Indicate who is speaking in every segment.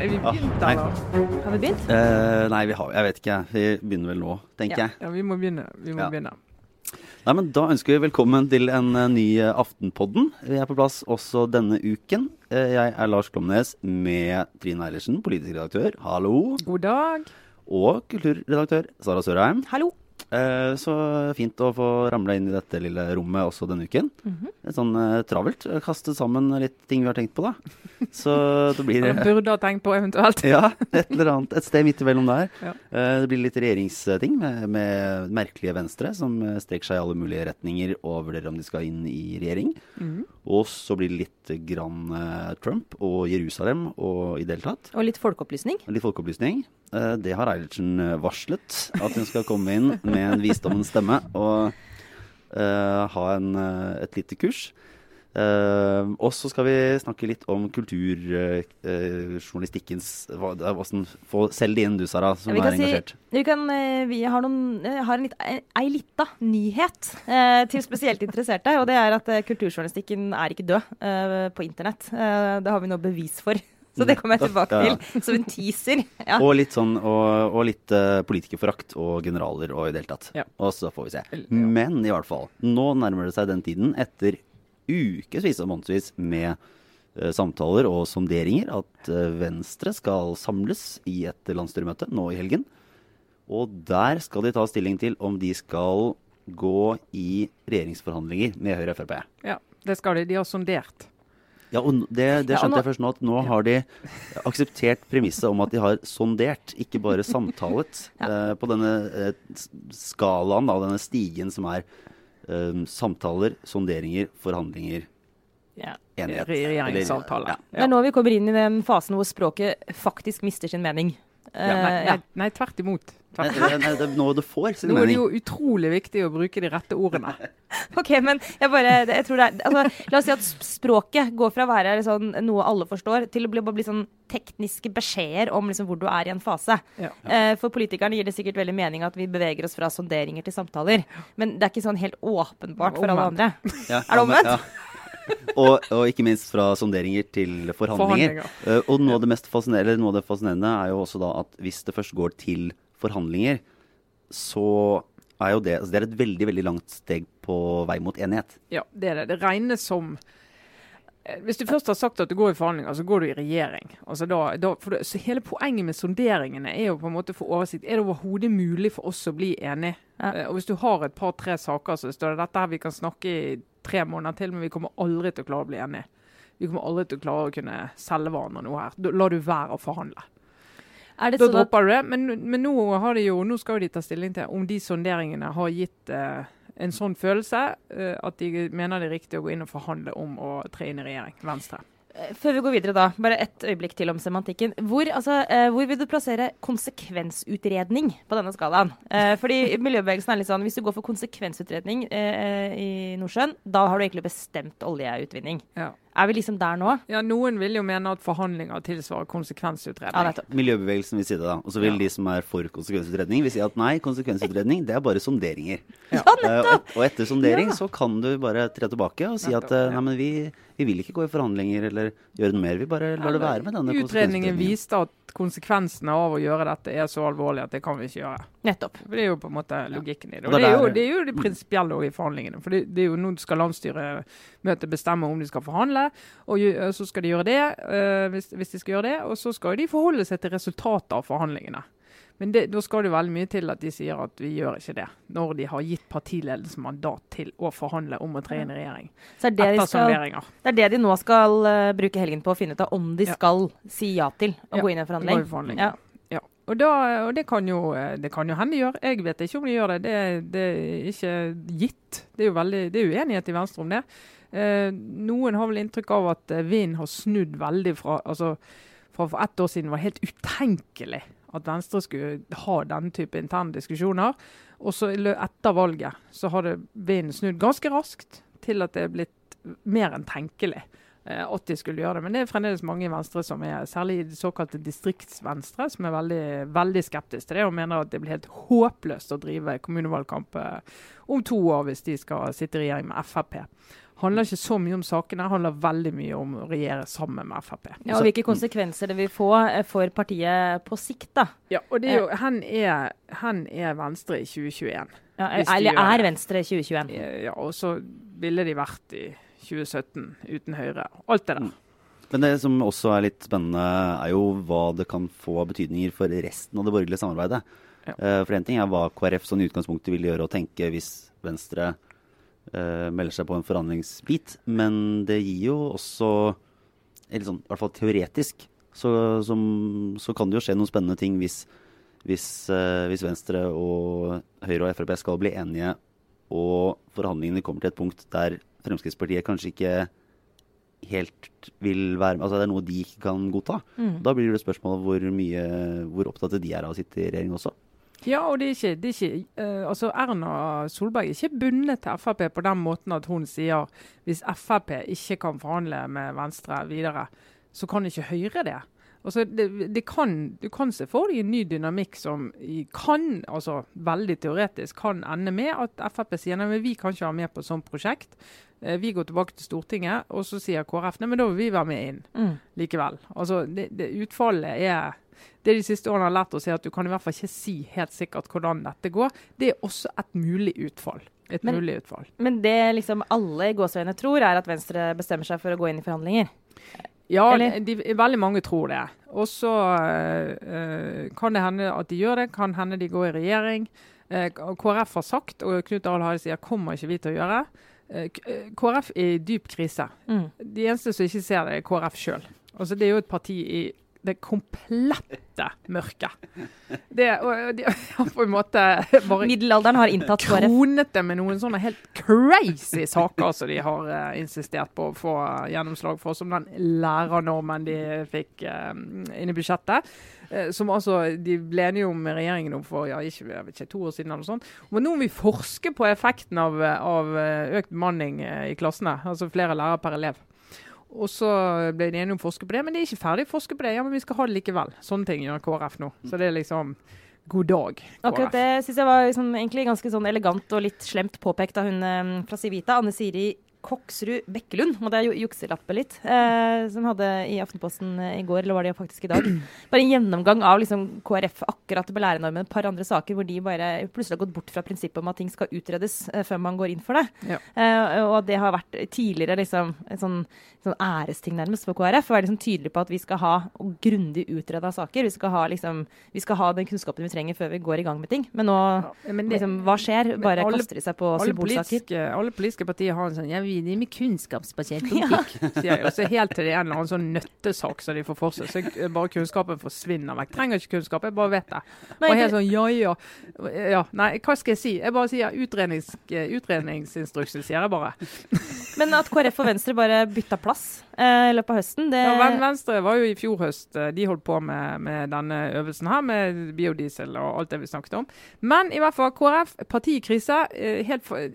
Speaker 1: Er vi begynt,
Speaker 2: Nei.
Speaker 1: eller?
Speaker 3: Har vi begynt?
Speaker 2: Uh, nei, vi har Jeg vet ikke. Vi begynner vel nå, tenker
Speaker 3: Ja.
Speaker 2: jeg.
Speaker 1: Ja, vi må begynne. Vi må
Speaker 2: Ja.
Speaker 1: begynne.
Speaker 2: Nei, men Da ønsker vi velkommen til en eh, ny eh, Aftenpodden. Vi er på plass også denne uken. Jeg er Lars Klomnes med Trine Eilertsen, politisk redaktør. Hallo.
Speaker 1: God dag.
Speaker 2: Og kulturredaktør Sara Sørheim.
Speaker 3: Hallo.
Speaker 2: Eh, så fint å få ramla inn i dette lille rommet også denne uken. Litt sånn eh, travelt. Kastet sammen litt ting vi har tenkt på, da. Så det blir
Speaker 1: Eller burde ha tenkt på eventuelt.
Speaker 2: Ja, et eller annet. Et sted midt imellom der.
Speaker 1: Ja.
Speaker 2: Eh, det blir litt regjeringsting med, med merkelige Venstre, som eh, strekker seg i alle mulige retninger og vurderer om de skal inn i regjering.
Speaker 1: Mhm.
Speaker 2: Og så blir det litt grann eh, Trump og Jerusalem og i det hele tatt.
Speaker 3: Og litt folkeopplysning.
Speaker 2: Litt folkeopplysning. Eh, det har Eilertsen eh, varslet, at hun skal komme inn med en visdommens stemme og uh, ha en, et lite kurs. Uh, og så skal vi snakke litt om kulturjournalistikkens Hvordan få selge det inn, du Sara, som
Speaker 3: vi
Speaker 2: er
Speaker 3: engasjert. si vi, kan, vi har, noen, har en litt, ei, lita nyhet uh, til spesielt interesserte. Og det er at kulturjournalistikken er ikke død på internett. Det har vi nå bevis for. Så det kommer jeg tilbake til som en teaser. Ja.
Speaker 2: Og litt sånn, og, og litt uh, politikerforakt og generaler og i det hele tatt.
Speaker 1: Ja.
Speaker 2: Og så får vi se. Men i hvert fall, nå nærmer det seg den tiden, etter ukevis og månedsvis med uh, samtaler og sonderinger, at uh, Venstre skal samles i et landsstyremøte nå i helgen. Og der skal de ta stilling til om de skal gå i regjeringsforhandlinger med Høyre og Frp.
Speaker 1: Ja, det skal de. De har sondert.
Speaker 2: Ja, og det, det, skjønte
Speaker 3: Ja, og nå-
Speaker 2: jeg først nå, at nå har de akseptert premisset om at de har sondert, ikke bare samtalet, eh, på denne eh, skalaen, da, denne stigen som er eh, samtaler, sonderinger, forhandlinger,
Speaker 3: Ja.
Speaker 2: enighet.
Speaker 1: Regjeringsavtale.
Speaker 3: Ja. Er nå vi kommer inn i den fasen hvor språket faktisk mister sin mening. Eh,
Speaker 1: Nei,
Speaker 3: ja.
Speaker 1: nei, tvert imot. Tvert imot.
Speaker 2: nei, nei, det er noe du får sin
Speaker 1: Nå er det
Speaker 2: mening.
Speaker 1: jo utrolig viktig å bruke de rette ordene.
Speaker 3: Ok, men jeg bare, jeg tror det er, altså, La oss si at språket går fra å være liksom, noe alle forstår, til å bli, bli sånn tekniske beskjeder om liksom, hvor du er i en fase.
Speaker 1: Ja.
Speaker 3: Uh, for politikerne gir det sikkert veldig mening at vi beveger oss fra sonderinger til samtaler. Men det er ikke sånn helt åpenbart for alle andre.
Speaker 2: Ja,
Speaker 3: Er det omvendt?
Speaker 2: Og, og ikke minst fra sonderinger til forhandlinger.
Speaker 1: Forhandlinger.
Speaker 2: Uh, og noe av, det mest fascinerende, eller noe av det fascinerende er jo også da at hvis det først går til forhandlinger, så er jo det altså Det er et veldig, veldig langt steg på vei mot enighet.
Speaker 1: Ja, det er det. Det regnes som eh, Hvis du først har sagt at du går i forhandlinger, så går du i regjering. Altså da, da, for det, så Hele poenget med sonderingene er jo på en måte å få oversikt. Er det overhodet mulig for oss å bli enige?
Speaker 3: Ja.
Speaker 1: Eh, og Hvis du har et par-tre saker, så står det dette her vi kan snakke i tre måneder til, men vi kommer aldri til å klare å bli enige. Vi kommer aldri til å klare å kunne selge hverandre noe her. Da lar du være å forhandle.
Speaker 3: Det
Speaker 1: Da
Speaker 3: sånn
Speaker 1: dropper du det. Men, men nå, har de jo, nå skal jo de ta stilling til om de sonderingene har gitt eh, en sånn følelse eh, at de mener det er riktig å gå inn og forhandle om å tre inn i regjering. Venstre.
Speaker 3: Eh, før vi går videre da, bare ett øyeblikk til om semantikken. Hvor, altså, eh, hvor vil du plassere konsekvensutredning på denne skalaen? Eh, fordi miljøbevegelsen er litt sånn, hvis du går for konsekvensutredning i Nordsjøen, da har du egentlig bestemt oljeutvinning.
Speaker 1: Ja.
Speaker 3: Er vi liksom der nå?
Speaker 1: ja, Noen vil jo mene at forhandlinger tilsvarer konsekvensutredning.
Speaker 3: Ja,
Speaker 2: Miljøbevegelsen vil si det, da. Og så vil
Speaker 1: Ja.
Speaker 2: de som er for konsekvensutredning, vil si at nei, konsekvensutredning det er bare sonderinger.
Speaker 1: Ja.
Speaker 2: Eh, og, et, og etter sondering
Speaker 1: Ja.
Speaker 2: så kan du bare tre tilbake og si at
Speaker 1: Nettopp,
Speaker 2: at
Speaker 1: ja.
Speaker 2: nei, men vi, vi vil ikke gå i forhandlinger eller gjøre noe mer. Vi bare lar det være med denne konsekvensutredningen.
Speaker 1: Utredningen viste at konsekvensene av å gjøre dette er så alvorlige at det kan vi ikke gjøre.
Speaker 3: Nettopp.
Speaker 1: Det er jo på en måte logikken i det.
Speaker 2: Og det
Speaker 1: det
Speaker 2: er
Speaker 1: er jo det, er jo det prinsipielle i forhandlingene. For det, det er jo Nå skal landsstyremøtet bestemme om de skal forhandle, og så skal de gjøre det øh, hvis, hvis de skal gjøre det. Og så skal de forholde seg til resultatet av forhandlingene. Men det, da skal det veldig mye til at de sier at vi gjør ikke det, når de har gitt partiledelsen mandat til å forhandle om å tre inn i regjering.
Speaker 3: Så er det, de
Speaker 1: Etter
Speaker 3: skal, det er det de nå skal uh, bruke helgen på å finne ut av om de
Speaker 1: Ja.
Speaker 3: skal si ja til å
Speaker 1: Ja,
Speaker 3: gå inn i en
Speaker 1: Gå i
Speaker 3: forhandling.
Speaker 1: forhandling.
Speaker 3: Ja.
Speaker 1: Og, da, og det, kan jo, det kan jo hende de gjør. Jeg vet ikke om de gjør det. Det, det er ikke gitt. Det er jo veldig, det er uenighet i Venstre om det. Eh, noen har vel inntrykk av at eh, vinden har snudd veldig fra altså, fra for ett år siden var helt utenkelig at Venstre skulle ha denne type interne diskusjoner. Og så etter valget så har vinden snudd ganske raskt til at det er blitt mer enn tenkelig at de skulle gjøre det. Men det er fremdeles mange i Venstre som er, særlig i det såkalte distriktsvenstre, som er veldig, veldig skeptiske til det og mener at det blir helt håpløst å drive kommunevalgkamp eh, om to år hvis de skal sitte i regjering med Frp handler ikke så mye om sakene, handler veldig mye om å regjere sammen med Frp.
Speaker 3: Ja, og Hvilke konsekvenser det vil få eh, for partiet på sikt, da.
Speaker 1: Ja, og det er jo, hen, er, hen er Venstre i 2021.
Speaker 3: Ja, eller er Venstre i 2021?
Speaker 1: Ja, og så ville de vært i 2017 uten Høyre. Alt det der.
Speaker 2: Mm. Men det som også er litt spennende, er jo hva det kan få av betydninger for resten av det borgerlige samarbeidet. Ja. Eh, for én ting er hva KrF sånn i utgangspunktet ville gjøre og tenke hvis Venstre uh, melder seg på en forhandlingsbit. Men det gir jo også, eller sånn, i hvert fall teoretisk, så, som, så kan det jo skje noen spennende ting hvis, hvis, uh, hvis, Venstre og Høyre og Frp skal bli enige, og forhandlingene kommer til et punkt der Fremskrittspartiet kanskje ikke helt vil være med, altså Det er noe de ikke kan godta. Mm. Da blir det spørsmål hvor mye, hvor opptatt de er av å sitte i regjering også.
Speaker 1: Ja, og det er ikke, det er ikke uh, altså Erna Solberg er ikke bundet til Frp på den måten at hun sier hvis Frp ikke kan forhandle med Venstre videre, så kan ikke Høyre det. Altså, det, det kan, du kan se for deg en ny dynamikk som kan, altså veldig teoretisk, kan ende med at Frp sier nei, men vi kan ikke ha med på et sånt prosjekt. Eh, vi går tilbake til Stortinget, og så sier KrF nei, men da vil vi være med inn mm. likevel. Altså, det, det Utfallet er det de siste årene har lært oss, er at du kan i hvert fall ikke si helt sikkert hvordan dette går. Det er også et mulig utfall. Et
Speaker 3: men,
Speaker 1: mulig utfall.
Speaker 3: Men det liksom alle i gåseøynene tror, er at Venstre bestemmer seg for å gå inn i forhandlinger?
Speaker 1: Ja, de, veldig mange tror det. Og så uh, kan det hende at de gjør det, kan hende de går i regjering. Uh, KrF har sagt, og Knut Arild Hareide sier kommer ikke vi til å gjøre. Uh, KrF er i dyp krise. Mm. De eneste som ikke ser det, er KrF sjøl. Altså, det er jo et parti i det komplette mørket. Det, og de har på en måte
Speaker 3: bare Middelalderen har inntatt
Speaker 1: KrF. Kronet det med noen sånne helt crazy saker som de har uh, insistert på å få gjennomslag for, som den lærernormen de fikk uh, inn i budsjettet. Uh, som altså de ble enige om regjeringen om for ja, ikke, jeg vet ikke, to år siden. eller sånt. Men nå må vi forske på effekten av, av økt bemanning i klassene. Altså flere lærere per elev. Og så ble de enige om å forske på det, men de er ikke ferdig å forske på det. Ja, men vi skal ha det likevel. Sånne ting gjør KrF nå. Så det er liksom god dag. KrF.
Speaker 3: Akkurat det syns jeg var liksom, egentlig ganske sånn elegant og litt slemt påpekt av hun eh, fra Civita, Anne Siri Koksrud Bekkelund, må jeg jukselappe litt, eh, som hadde i Aftenposten eh, i går, eller var det faktisk i dag, bare en gjennomgang av liksom, KrF akkurat med lærernormen, et par andre saker hvor de bare plutselig har gått bort fra prinsippet om at ting skal utredes eh, før man går inn for det. Ja. Eh, og det har vært tidligere liksom, en sånn, sånn æresting nærmest for KrF, å være liksom tydelig på at vi skal ha grundig utreda saker. Vi skal, ha, liksom, vi skal ha den kunnskapen vi trenger før vi går i gang med ting. Men nå, ja, men det, liksom, hva skjer? Bare alle, kaster de seg på symbolsaker?
Speaker 1: Alle politiske partier har en sånn vi driver med kunnskapsbasert politikk. Ja. sier jeg. Og så helt til det er en eller annen sånn nøttesak som de får for seg. Så bare kunnskapen forsvinner vekk. Trenger ikke kunnskap, jeg bare vet det. Og helt sånn ja, ja. ja. Nei, hva skal jeg si? Jeg bare sier utrednings, utredningsinstruksen, sier jeg bare.
Speaker 3: Men at KrF og Venstre bare bytta plass eh, i løpet av høsten, det
Speaker 1: Ja, Venstre var jo i fjor høst. Eh, de holdt på med, med denne øvelsen her, med biodiesel og alt det vi snakket om. Men i hvert fall KrF, parti i krise. Eh, helt for,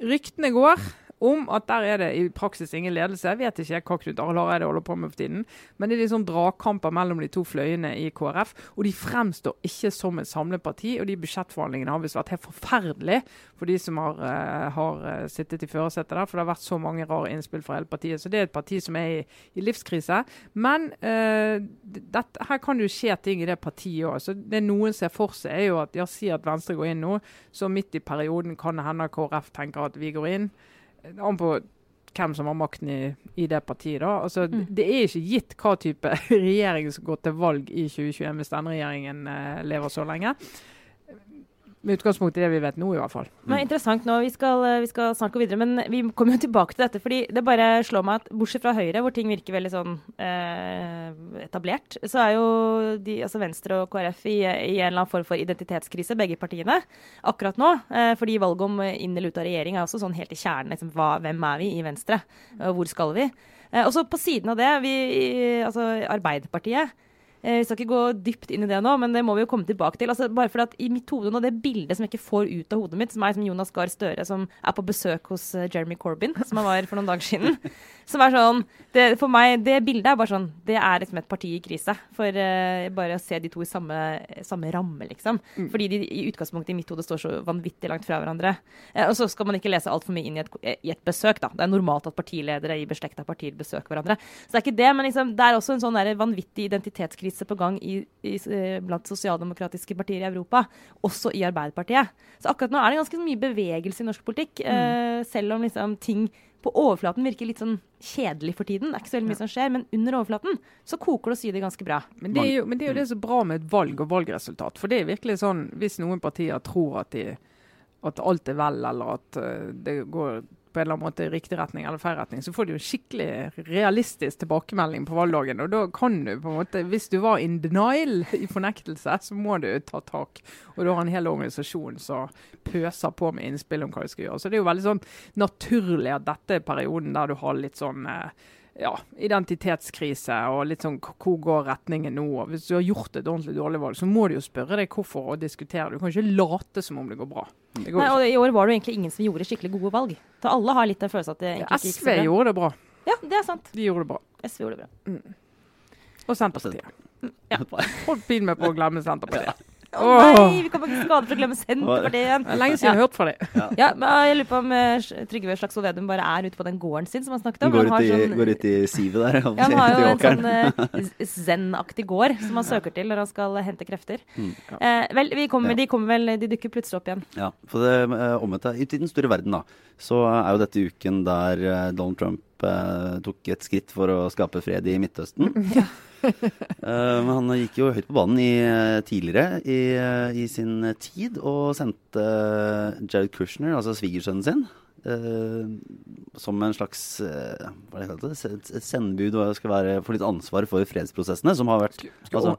Speaker 1: Ryktene går om at der er det i praksis ingen ledelse. Jeg vet ikke hva Knut Arild Hareide holder på med for tiden. Men det er liksom dragkamper mellom de to fløyene i KrF. Og de fremstår ikke som et samleparti. Og de budsjettforhandlingene har visst vært helt forferdelige for de som har, uh, har uh, sittet i førersetet der. For det har vært så mange rare innspill fra hele partiet. Så det er et parti som er i, i livskrise. Men uh, dette, her kan det jo skje ting i det partiet òg. Det noen ser for seg, er jo at ja, si at Venstre går inn nå, så midt i perioden kan det hende KrF tenker at vi går inn an på hvem som har makten i, i det partiet. da. Altså, mm. Det er ikke gitt hva type regjering som går til valg i 2021 hvis denne regjeringen eh, lever så lenge med utgangspunkt i det vi vet nå, i hvert fall.
Speaker 3: Det er interessant nå, vi skal, vi skal, snart gå videre, men vi kommer jo tilbake til dette. fordi det bare slår meg at bortsett fra Høyre, hvor ting virker veldig sånn eh, etablert, så er jo de, altså Venstre og KrF i, i, en eller annen form for identitetskrise, begge partiene, akkurat nå. Eh, fordi valget om inn eller ut av regjering er også sånn helt i kjernen. Liksom, hva, hvem er vi i Venstre? Og hvor skal vi? Eh, og så på siden av det, vi, altså Arbeiderpartiet Eh, vi skal ikke gå dypt inn i det nå, men det må vi jo komme tilbake til. Altså, bare fordi at I mitt hode nå, det bildet som jeg ikke får ut av hodet mitt, som er som Jonas Gahr Støre som er på besøk hos uh, Jeremy Corbyn, som han var for noen dager siden. Som er sånn, det, For meg, det bildet er bare sånn Det er liksom et parti i krise. For uh, bare å se de to i samme, samme ramme, liksom. Mm. Fordi de i utgangspunktet i mitt hode står så vanvittig langt fra hverandre. Uh, og så skal man ikke lese altfor mye inn i et, i et, besøk, da. Det er normalt at partiledere i beslekta partier besøker hverandre. Så det er ikke det, men liksom, det er også en sånn vanvittig identitetskrise på gang i, i, eh, blant sosialdemokratiske partier i Europa, også i Arbeiderpartiet. Så akkurat nå er det ganske mye bevegelse i norsk politikk, mm. eh, selv om liksom, ting på overflaten virker litt sånn kjedelig for tiden. Det er ikke så veldig mye som skjer, men under overflaten så koker det og sier det ganske bra.
Speaker 1: Men det, jo, men det, er jo, det som er bra med et valg og valgresultat. For det er virkelig sånn, hvis noen partier tror at, de, at alt er vel, eller at uh, det går på en eller annen måte i riktig retning eller feil retning, så får du en skikkelig realistisk tilbakemelding på valgdagen. Og da kan du på en måte, hvis du var in denial, i fornektelse, så må du ta tak. Og du har en hel organisasjon som pøser på med innspill om hva du skal gjøre. Så det er jo veldig sånn naturlig at dette er perioden der du har litt sånn eh, ja, identitetskrise og litt sånn hvor går retningen nå? Hvis du har gjort et ordentlig dårlig valg, så må du jo spørre deg hvorfor og diskutere. Du kan ikke late som om det går bra.
Speaker 3: Nei, og I år var det jo egentlig ingen som gjorde skikkelig gode valg. Så alle har litt den følelsen at det
Speaker 1: egentlig ikke gikk så bra. SV gjorde det bra.
Speaker 3: Ja, det er sant.
Speaker 1: De gjorde det bra.
Speaker 3: SV gjorde det bra. Mm.
Speaker 1: Og Senterpartiet. Ja. Hold pin med på å glemme Senterpartiet.
Speaker 3: Å oh, nei, vi kan ikke skade for å glemme Senterpartiet igjen.
Speaker 1: Det er lenge siden jeg har hørt fra dem.
Speaker 3: Ja. ja. men jeg lurer på om uh, Trygve Slagsvold Vedum bare er ute på den gården sin som han snakket om.
Speaker 2: Går ut, i, sånn, går ut i sivet der.
Speaker 3: Ja, han har jo en sånn uh, zen-aktig gård som han søker til når han skal hente krefter. Mm, ja. uh, vel, kommer, de kommer vel, de dukker plutselig opp igjen.
Speaker 2: Ja, for det uh, omvendte. Ut i den store verden, da, så er jo dette uken der Donald Trump tok et skritt for å skape fred i Midtøsten. Ja. uh, men han gikk jo høyt på banen i, eh, tidligere i, eh, i, sin tid og sendte Jared Kushner, altså svigersønnen sin, uh, som en slags hva det det, sendebud og skal være, få litt ansvar for fredsprosessene. Som har vært
Speaker 1: altså,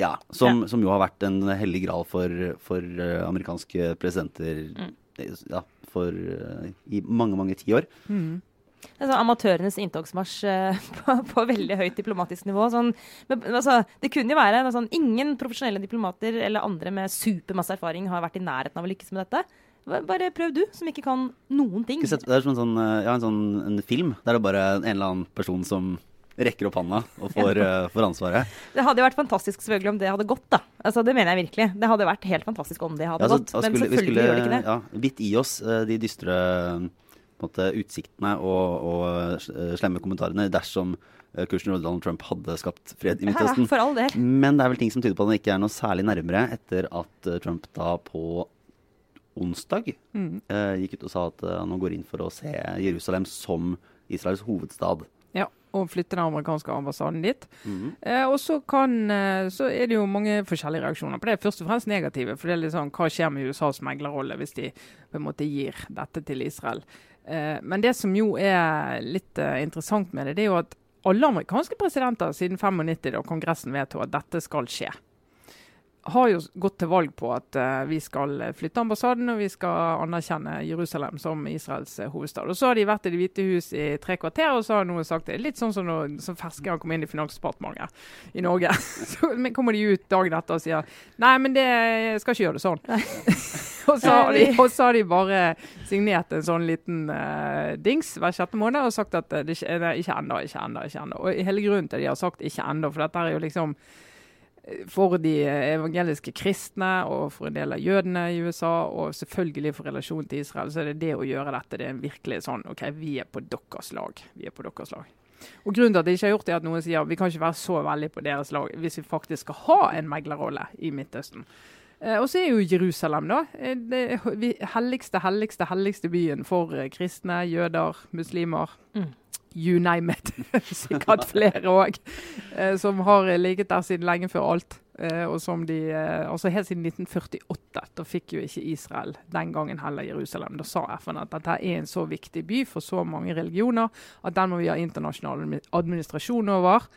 Speaker 1: ja,
Speaker 2: som, som, jo har vært en hellig gral for, for amerikanske presidenter mm. ja, for, i mange, mange tiår. Mm.
Speaker 3: Altså, amatørenes inntogsmarsj uh, på, på, veldig høyt diplomatisk nivå. Sånn, men, altså, det kunne jo være sånn, Ingen profesjonelle diplomater eller andre med supermasse erfaring har vært i nærheten av å lykkes med dette. Bare prøv du, som ikke kan noen ting.
Speaker 2: Det er som en sånn, eh, ja, en sånn en film der det er bare en eller annen person som rekker opp handa og får, uh, får, ansvaret.
Speaker 3: Det hadde jo vært fantastisk selvfølgelig om det hadde gått, da. Altså, det mener jeg virkelig. Det hadde vært helt fantastisk om det hadde ja, altså, gått. Men skulle, selvfølgelig skulle, gjør det ikke det.
Speaker 2: Ja, Bitt i oss uh, de dystre måte, utsiktene og, og, eh, slemme kommentarene dersom kursen Kushner og Donald Trump hadde skapt fred i Midtøsten.
Speaker 3: Ja.
Speaker 2: Men det er vel ting som tyder på at han ikke er noe særlig nærmere etter at eh, Trump da på onsdag mm. eh, gikk ut og sa at han nå går inn for å se Jerusalem som Israels hovedstad.
Speaker 1: Og flytte den amerikanske ambassaden dit. Mm. Eh, og så, kan, så, er det jo mange forskjellige reaksjoner på det. Først og fremst negative. For det er litt sånn, hva skjer med USAs meglerrolle hvis de på en måte gir dette til Israel? Eh, men det som jo er litt eh, interessant med det, det er jo at alle amerikanske presidenter siden 95, da Kongressen vedtok at dette skal skje, har jo gått til valg på at uh, vi skal flytte ambassaden og vi skal anerkjenne Jerusalem som Israels uh, hovedstad. Og Så har de vært i Det hvite hus i tre kvarter, og så har noen sagt det. Litt sånn som når ferskere kom inn i Finansdepartementet i Norge. så kommer de ut dagen etter og sier nei, men det skal ikke gjøre det sånn. og, så har de, og så har de bare signert en sånn liten uh, dings hver sjette måned og sagt at det det, ikke ennå, ikke ennå, ikke ennå. Og hele grunnen til at de har sagt ikke ennå, for dette er jo liksom eh, for de evangeliske kristne og for en del av jødene i USA, og selvfølgelig for relasjonen til Israel, så er det det å gjøre dette det er virkelig sånn OK, vi er på deres lag. Vi er på deres lag. Og Grunnen til at jeg ikke har gjort det, er at noen sier vi kan ikke være så veldig på deres lag hvis vi faktisk skal ha en meglerrolle i Midtøsten. Eh, og så er jo Jerusalem da, eh, det helligste, helligste, helligste byen for eh, kristne, jøder, muslimer. Mm. You name it. Sikkert flere òg. som har ligget der siden lenge før alt. og som de, altså Helt siden 1948. Da fikk jo ikke Israel den gangen heller Jerusalem. Da sa FN at dette er en så viktig by for så mange religioner at den må vi ha internasjonal administrasjon over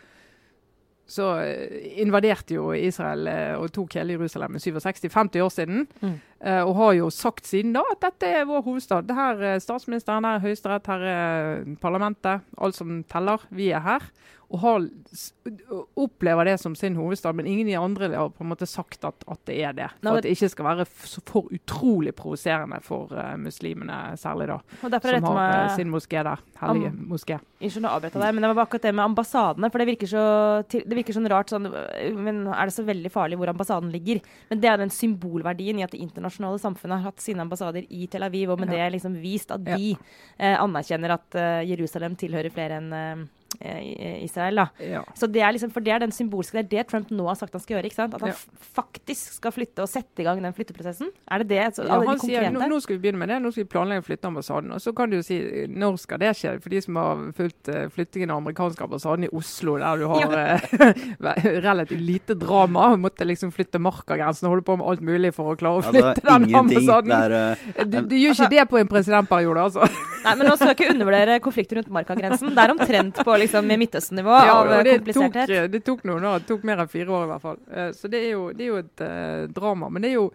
Speaker 1: så eh, invaderte jo Israel eh, og tok hele Jerusalem i 67, 50 år siden. Mm. Eh, og har jo sagt siden da at dette er vår hovedstad. Det her er statsministeren, her er Høyesterett, her er parlamentet. Alt som teller. Vi er her og har, opplever det som sin hovedstad, men ingen i andre har på en måte sagt at, at det er det. For at det ikke skal være for utrolig provoserende for uh, muslimene, særlig da. som har uh, sin moské der. Hellige moské.
Speaker 3: Unnskyld å avbryte deg, men det var akkurat det med ambassadene. For det virker, så, det virker sånn rart sånn Men er det så veldig farlig hvor ambassaden ligger? Men det er den symbolverdien i at det internasjonale samfunnet har hatt sine ambassader i Tel Aviv, og med ja. det liksom vist at de ja. uh, anerkjenner at Jerusalem tilhører flere enn Eh, Israel. da. Ja. Så det er liksom, for det er den symbolske, det er det Trump nå har sagt han skal gjøre. ikke sant? At han ja. faktisk skal flytte og sette i gang den flytteprosessen. Er det det? Så,
Speaker 1: ja, han sier nå, nå, skal vi begynne med det, nå skal vi planlegge å flytte ambassaden. Og så kan du jo si når skal det skje? For de som har fulgt uh, flyttingen av amerikanske ambassaden i Oslo, der du har uh, relativt lite drama, måtte liksom flytte markagrensen og holde på med alt mulig for å klare å altså, flytte altså, den ambassaden. Der, uh, du, du, gjør ikke altså, det på en presidentperiode, altså.
Speaker 3: Nei, men nå skal jeg ikke undervurdere konflikter rundt markagrensen. Det er omtrent på liksom Midtøsten-nivå ja, av det komplisert
Speaker 1: Tok, det tok noen år. Det tok mer enn fire år i hvert fall. Uh, så det er jo, det er jo et uh, drama. Men det er, jo,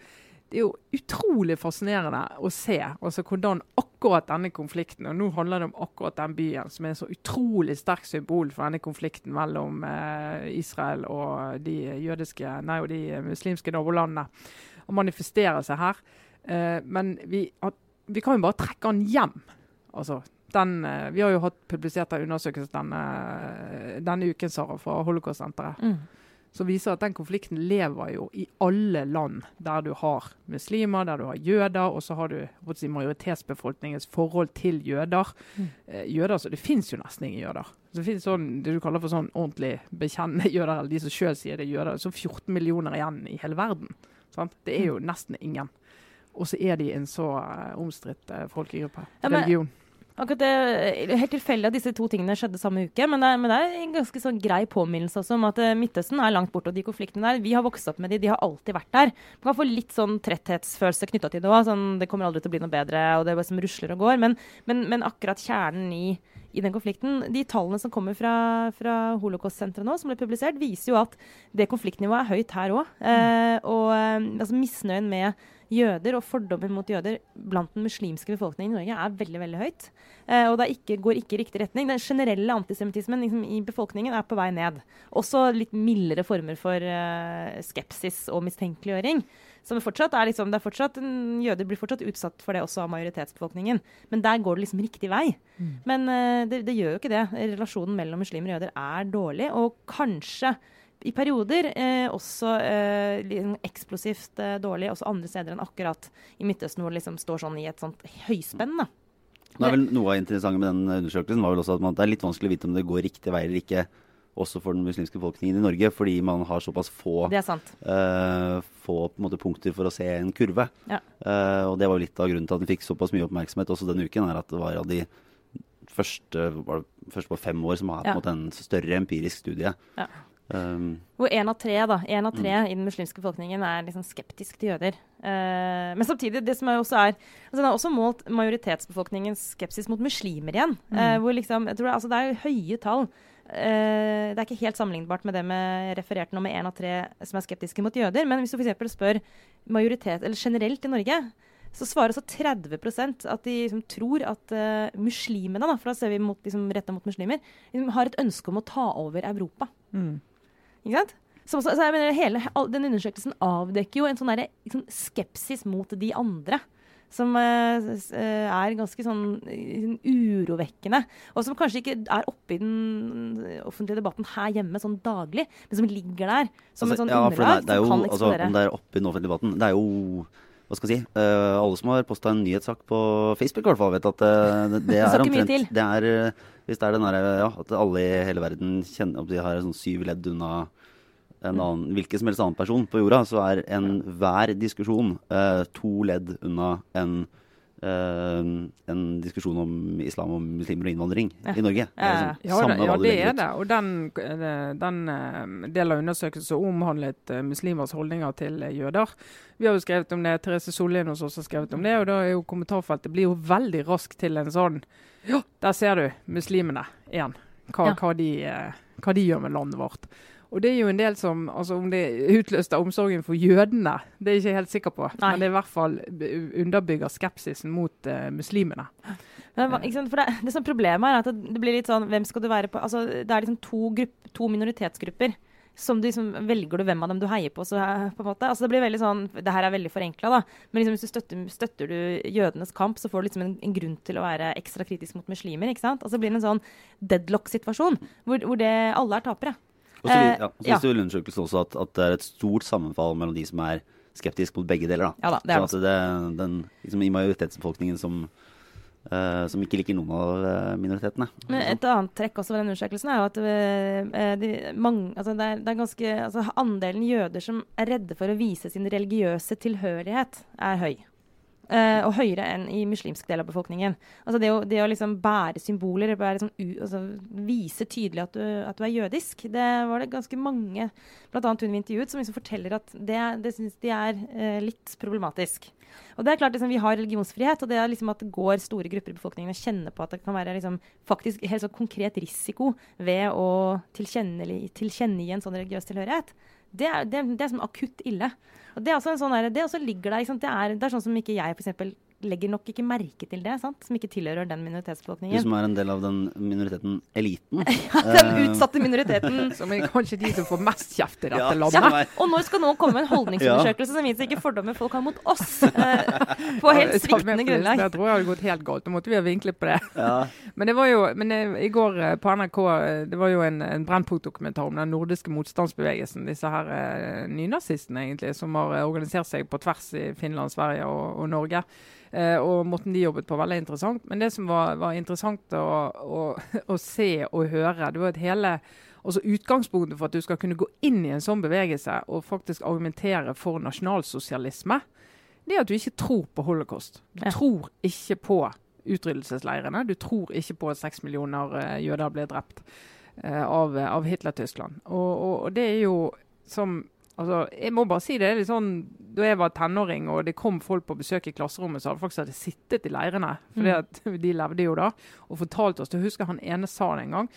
Speaker 1: det er, jo, utrolig fascinerende å se altså, hvordan akkurat denne konflikten Og nå handler det om akkurat den byen, som er en så utrolig sterk symbol for denne konflikten mellom uh, Israel og de jødiske, nei, og de muslimske nabolandene. Og manifesterer seg her. men vi, vi kan jo bare trekke den hjem. Altså, den, eh, vi har jo hatt publisert en undersøkelse denne, denne uken Sara, fra Holocaust-senteret. Mm. Som viser at den konflikten lever jo i alle land der du har muslimer, der du har jøder, og så har du si, majoritetsbefolkningens forhold til jøder. Mm. Eh, jøder, så Det fins jo nesten ingen jøder. Så det finnes sånn, det du kaller for sånn ordentlig bekjennende jøder, eller de som sjøl sier det er jøder. Så 14 millioner igjen i hele verden. Sant? Det er jo nesten ingen. Og så er de en så omstridt folkegruppe. Ja, religion.
Speaker 3: Akkurat det, Helt tilfeldig at disse to tingene skjedde samme uke, men det, men det er en ganske sånn grei påminnelse også om at uh, Midtøsten er langt borte. Og de konfliktene der, vi har vokst opp med de, de har alltid vært der. Man kan få litt sånn tretthetsfølelse knytta til det òg. Sånn, det kommer aldri til å bli noe bedre, og det er bare som rusler og går. Men, men, men akkurat kjernen i, i den konflikten. De tallene som kommer fra, fra Holocaust-senteret nå, som ble publisert, viser jo at det konfliktnivået er høyt her òg. Eh, og eh, altså, misnøyen med jøder og fordommer mot jøder blant den muslimske befolkningen i Norge er veldig veldig høyt. Eh, og det ikke, går ikke i riktig retning. Den generelle antisemittismen liksom, i befolkningen er på vei ned. Også litt mildere former for eh, skepsis og mistenkeliggjøring. Som fortsatt er liksom, det er fortsatt, Jøder blir fortsatt utsatt for det også av majoritetsbefolkningen. Men der går det liksom riktig vei. Mm. Men eh, det, det, gjør jo ikke det. Relasjonen mellom muslimer og jøder er dårlig. Og kanskje i perioder eh, også eh, liksom eksplosivt eh, dårlig, også andre steder enn akkurat i Midtøsten, hvor det liksom står sånn i et sånt høyspenn. da.
Speaker 2: Det er vel Noe av interessante med den undersøkelsen var vel også at man, det er litt vanskelig å vite om det går riktig vei eller ikke, også for den muslimske befolkningen i Norge, fordi man har såpass få, uh, få måte, punkter for å se en kurve. Ja. Uh, og det var jo litt av grunnen til at den fikk såpass mye oppmerksomhet også denne uken, er at det var av de første, var det første på fem år som har ja. en, en større empirisk studie. Ja.
Speaker 3: Um, Hvor én av tre da, en av tre mm. i den muslimske befolkningen er liksom skeptisk til jøder. Uh, men samtidig, det som er også er altså Den har også målt majoritetsbefolkningens skepsis mot muslimer igjen. Mm. Uh, hvor liksom, jeg tror altså Det er høye tall. Uh, det er ikke helt sammenlignbart med det med refererte nå med én av tre som er skeptiske mot jøder. Men hvis du f.eks. spør majoritet, eller generelt i Norge, så svarer altså 30% at de liksom, tror at uh, muslimene, da, for da ser vi mot, liksom, retta mot muslimer, liksom, har et ønske om å ta over Europa. Mm. Ikke sant? Så, så, jeg mener, hele, Den undersøkelsen avdekker jo en sånn der, liksom, skepsis mot de andre. Som uh, er ganske sånn uh, urovekkende. Og som kanskje ikke er oppe i den offentlige debatten her hjemme sånn daglig, men som ligger der som altså, en sånn ja, underlag.
Speaker 2: Det det jo, altså, om det er oppe i den offentlige debatten Det er jo hva skal jeg si, uh, alle som har posta en nyhetssak på Facebook, i hvert fall, vet at uh, det, er omtrent det er, Hvis det er den derre ja, at alle i hele verden kjenner opp de har sånn syv ledd unna en annen, hvilken som helst annen person på jorda, så er enhver diskusjon uh, to ledd unna en en diskusjon om islam og muslimer og innvandring ja. i Norge.
Speaker 1: Det liksom ja, det, ja, det er det. Og den, eh, den uh, delen av undersøkelsen omhandlet uh, muslimers holdninger til jøder. Vi har jo skrevet om det, Therese Sollien hos oss har skrevet om det. Og da er jo kommentarfeltet blir jo veldig raskt til en sånn Ja, der ser du muslimene igjen. Hva, ja. hva, de, hva de gjør med landet vårt. Og det er jo en del som altså Om det utløste omsorgen for jødene, det er jeg ikke helt sikker på.
Speaker 3: Nei.
Speaker 1: Men det er i hvert fall underbygger skepsisen mot uh, muslimene.
Speaker 3: Men? For det, det som problemet er at det, blir litt sånn Hvem skal du være på Altså, det er liksom to, grupp, to minoritetsgrupper. Som du liksom, Velger du hvem av dem du heier på? Så, eh, på en måte. Altså, det blir veldig sånn Det her er veldig forenkla, da. Men liksom, hvis du støtter, støtter du jødenes kamp, så får du liksom en, en grunn til å være ekstra kritisk mot muslimer. ikke sant? Altså, det blir en sånn deadlock-situasjon hvor, hvor det, alle er tapere.
Speaker 2: Og så,
Speaker 3: Eh,
Speaker 2: ja,
Speaker 3: ja.
Speaker 2: viser undersøkelsen også at, at det er et stort sammenfall mellom de som er skeptiske mot begge deler. Da.
Speaker 3: Ja da, det er
Speaker 2: så det, den, liksom, I majoritetsbefolkningen som, uh, som ikke liker noen av eh, minoritetene.
Speaker 3: Men et annet trekk også ved den undersøkelsen er jo at uh, de, mange, altså det, er, det er ganske, altså andelen jøder som er redde for å vise sin religiøse tilhørighet, er høy. Eh, og høyere enn i muslimsk del av befolkningen. Altså det, å, det å liksom bære symboler, bære sånn u, altså vise tydelig at du, at du er jødisk, det var det ganske mange, bl.a. hun vi intervjuet, som liksom forteller at det, det syns de er eh, litt problematisk. Og det er klart liksom, Vi har religionsfrihet, og det er liksom at det går store grupper i befolkningen og kjenner på at det kan være liksom, faktisk helt sånn konkret risiko ved å tilkjennegi tilkjenne en sånn religiøs tilhørighet. Det er, det, det er som akutt ille. Og Det er også en sånn der, det også ligger der. Det, er, det er sånn som ikke jeg for eksempel, legger nok ikke merke til det, sant? som ikke tilhører den
Speaker 2: Du
Speaker 3: minoritetsbefolkningen.
Speaker 2: som er en del av den minoriteten eliten.
Speaker 3: Den utsatte minoriteten.
Speaker 1: Som er kanskje de som får mest kjeft i dette
Speaker 2: Ja.
Speaker 1: landet.
Speaker 2: Ja.
Speaker 3: Ja, og når skal noen komme med en holdningsundersøkelse som viser hvilke fordommer folk har mot oss? Eh, på helt sviktende grunnlag.
Speaker 1: Jeg tror jeg hadde gått helt galt. Da måtte vi ha vinklet på det.
Speaker 2: Ja.
Speaker 1: Men det var jo, men eh, i går eh, på NRK eh, det var jo en, en Brennpunkt-dokumentar om den nordiske motstandsbevegelsen. Disse her eh, nynazistene egentlig, som har eh, organisert seg på tvers i Finland, Sverige og, og Norge. Eh, og måten de jobbet på, veldig interessant. Men det som var, var interessant å, å, å se og høre, det var at hele altså Utgangspunktet for at du skal kunne gå inn i en sånn bevegelse og faktisk argumentere for nasjonalsosialisme, det er at du ikke tror på holocaust. Du
Speaker 3: Ja.
Speaker 1: tror ikke på utryddelsesleirene. Du tror ikke på at seks millioner eh, jøder ble drept eh, av, av Hitler-Tyskland. Og, og, og det er jo som Altså, jeg må bare si det. er litt sånn, Da jeg var tenåring og det kom folk på besøk i klasserommet så som faktisk hadde sittet i leirene, for
Speaker 3: Mm.
Speaker 1: de levde jo da, og fortalte oss Jeg husker han ene sa det en gang.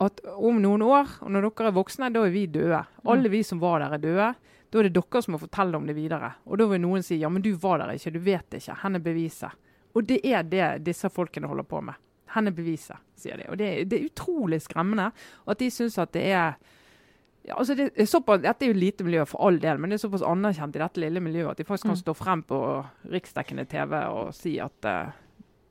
Speaker 1: At om noen år, og når dere er voksne, da er vi døde.
Speaker 3: Mm.
Speaker 1: Alle vi som var der, er døde. Da er det dere som må fortelle om det videre. Og da vil noen si ja, men du var der ikke, du vet det ikke. Hvor er beviset? Og det er det disse folkene holder på med. Hvor er beviset, sier de. Og det, det er utrolig skremmende. At de syns at det er ja, altså det er såpass, Dette er jo lite miljø for all del, men det er såpass anerkjent i dette lille miljøet at de faktisk kan
Speaker 3: Mm.
Speaker 1: stå frem på riksdekkende TV og si at uh,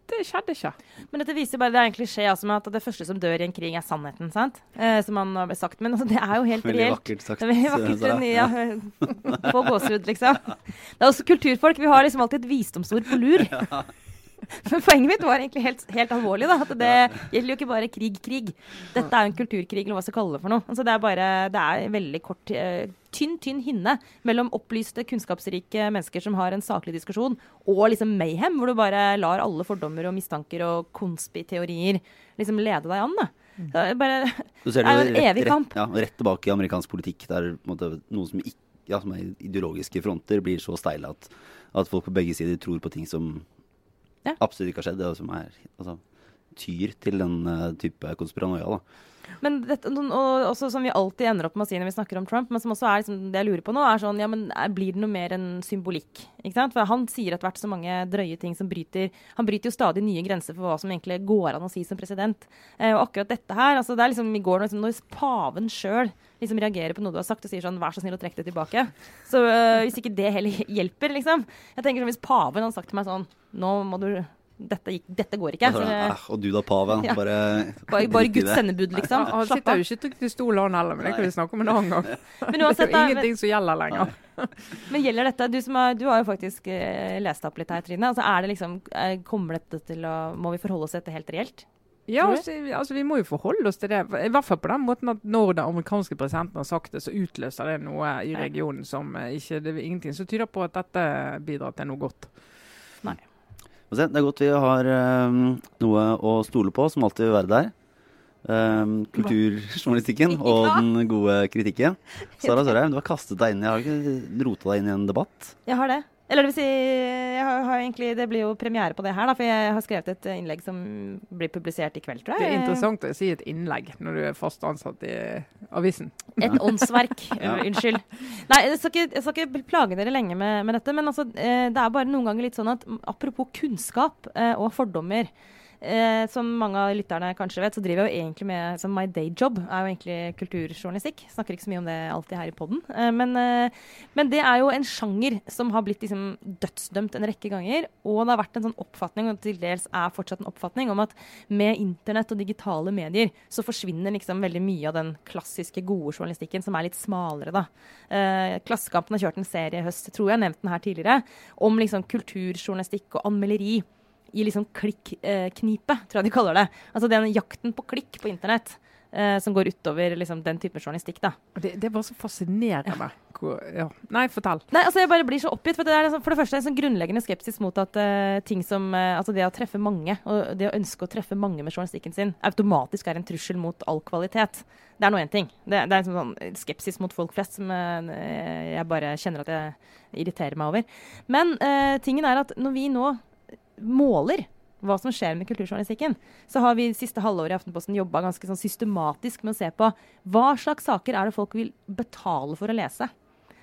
Speaker 1: det skjedde ikke.
Speaker 3: Men dette viser bare, det er en klisjé altså, med at det første som dør i en krig, er sannheten. sant? Eh, som han har sagt. Men altså, det er jo helt
Speaker 2: Veldig
Speaker 3: reelt.
Speaker 2: vakkert sagt.
Speaker 3: Veldig vakkert.
Speaker 2: sagt.
Speaker 3: Ja, Få gåsehud, liksom. Det er også kulturfolk. Vi har liksom alltid et visdomsord på lur. Men poenget mitt var egentlig helt, helt alvorlig. da, at Det gjelder jo ikke bare krig, krig. Dette er jo en kulturkrig, eller hva skal kalle det for noe. Altså, det er bare, det er veldig kort, uh, tynn, tynn hinne mellom opplyste, kunnskapsrike mennesker som har en saklig diskusjon, og liksom mayhem, hvor du bare lar alle fordommer og mistanker og konspiteorier liksom lede deg an. da. Så bare,
Speaker 2: Så ser
Speaker 3: Det er jo en
Speaker 2: rett,
Speaker 3: evig
Speaker 2: rett,
Speaker 3: kamp.
Speaker 2: ja, rett tilbake i amerikansk politikk, der noen måte, som, ikke, ja, som er ideologiske fronter, blir så steile at, at folk på begge sider tror på ting som Absolutt ikke har skjedd, det som er, altså, tyr til den eh, type konspiranoia. Da.
Speaker 3: Men dette, og også som vi alltid ender opp med å si når vi snakker om Trump, men som også er liksom, det jeg lurer på nå, er sånn ja, men Blir det noe mer enn symbolikk? Ikke sant? For han sier etter hvert så mange drøye ting som bryter Han bryter jo stadig nye grenser for hva som egentlig går an å si som president. Eh, og akkurat dette her altså det er liksom i går liksom, når paven sjøl liksom reagerer på noe du har sagt og sier sånn Vær så snill å trekke det tilbake. Så øh, hvis ikke det heller hjelper, liksom Jeg tenker sånn, Hvis paven hadde sagt til meg sånn Nå må du Dette, dette går ikke.
Speaker 2: Og, så,
Speaker 3: Så,
Speaker 2: eh, og du da, paven.
Speaker 3: Ja.
Speaker 2: Bare,
Speaker 3: bare, bare Guds sendebud, liksom.
Speaker 1: Han sitter jo ikke til i stol, han heller, men det kan vi snakke om en annen gang.
Speaker 3: Men
Speaker 1: Det er jo ingenting som gjelder lenger.
Speaker 3: Men gjelder dette Du, som har, du har jo faktisk eh, lest opp litt her, Trine. Altså, er det liksom, eh, kommer dette til å Må vi forholde oss til dette helt reelt?
Speaker 1: Ja, altså, altså, Vi må jo forholde oss til det. I hvert fall på den måten at når den amerikanske presidenten har sagt det, så utløser det noe i regionen som ikke Det er ingenting som tyder på at dette bidrar til noe godt.
Speaker 2: Det er godt vi har um, noe å stole på, som alltid vil være der. Um, kulturjournalistikken og den gode kritikken. Sara Sørheim, du har kastet deg inn i Har du ikke rota deg inn i en debatt?
Speaker 3: Jeg har det. Eller det vil si, jeg har, har egentlig, det blir jo premiere på det her, da, for jeg har skrevet et innlegg som blir publisert i kveld, tror jeg.
Speaker 1: Det er interessant å si et innlegg når du er fast ansatt i avisen.
Speaker 3: Et åndsverk. ja. Unnskyld. Nei, jeg skal, ikke, jeg skal, ikke, plage dere lenge med, med dette, men altså, det er bare noen ganger litt sånn at apropos kunnskap og fordommer Eh, som mange av lytterne kanskje vet, så driver jeg jo egentlig med som My day job er jo egentlig kulturjournalistikk. Snakker ikke så mye om det alltid her i poden. Eh, men, eh, men, det er jo en sjanger som har blitt liksom dødsdømt en rekke ganger. Og det har vært en sånn oppfatning, og til dels er fortsatt en oppfatning, om at med internett og digitale medier så forsvinner liksom veldig mye av den klassiske gode journalistikken, som er litt smalere, da. Eh, Klassekampen har kjørt en serie i høst, tror jeg har nevnt den her tidligere, om liksom kulturjournalistikk og anmelderi i liksom klikk-knipe, eh, tror jeg de kaller det. Altså den jakten på klikk på internett. Eh, som går utover liksom, den type journalistikk. da.
Speaker 1: Det, det bare så fascinerende. Ja. Nei, fortell.
Speaker 3: Nei, altså Jeg bare blir så oppgitt. For det er liksom, for det første en sånn grunnleggende skepsis mot at uh, ting som uh, Altså det å treffe mange, og det å ønske å treffe mange med journalistikken sin, automatisk er en trussel mot all kvalitet. Det er nå én ting. Det, det, er en sånn skepsis mot folk flest som uh, jeg bare kjenner at jeg irriterer meg over. Men tingen er at når vi nå måler hva som skjer med kulturjournalistikken, så har vi siste halvåret i Aftenposten jobba ganske sånn systematisk med å se på hva slags saker er det folk vil betale for å lese.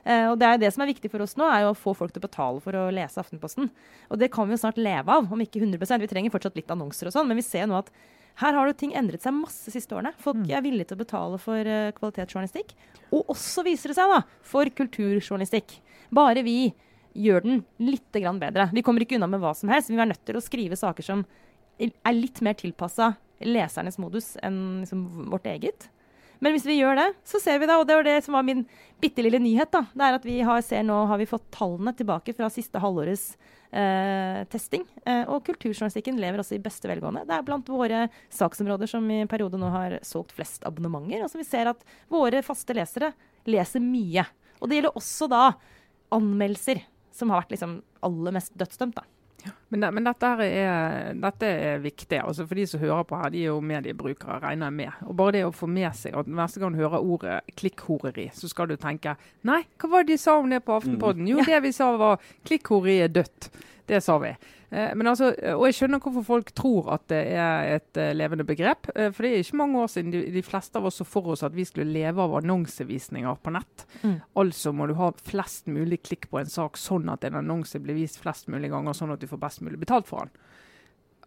Speaker 3: Uh, og det er jo det som er viktig for oss nå, er jo å få folk til å betale for å lese Aftenposten. Og det kan vi jo snart leve av, om ikke 100% Vi trenger fortsatt litt annonser og sånn, men vi ser jo nå at her har jo ting endret seg masse de siste årene. Folk mm. er villige til å betale for uh, kvalitetsjournalistikk. Og også viser det seg, da, for kulturjournalistikk. Bare vi gjør den litt bedre. Vi kommer ikke unna med hva som helst. Vi er nødt til å skrive saker som er litt mer tilpassa lesernes modus enn liksom vårt eget. Men hvis vi gjør det, så ser vi da, og det var det som var min bitte lille nyhet, da, det er at vi har, ser nå har vi fått tallene tilbake fra siste halvårets eh, testing. Eh, og kulturjournalistikken lever også i beste velgående. Det er blant våre saksområder som i periode nå har solgt flest abonnementer. Og vi ser at våre faste lesere leser mye. Og det gjelder også da anmeldelser som har vært liksom aller mest dødsdømt. da.
Speaker 1: Men, det, men dette, er, dette, er, viktig. altså For de som hører på her, de er jo mediebrukere, regner jeg med. Og bare det å få med seg at neste gang du hører ordet klikkhoreri, så skal du tenke Nei, hva var det de sa om det på Aftenpodden? Jo, det vi sa var klikkhoreri er dødt. Det sa vi. Eh, men altså, og Jeg skjønner hvorfor folk tror at det er et uh, levende begrep. For det er ikke mange år siden de, de, fleste av oss så for oss at vi skulle leve av annonsevisninger på nett. Mm. Altså må du ha flest mulig klikk på en sak, sånn at en annonse blir vist flest mulig ganger, sånn at du får best mulig betalt for den.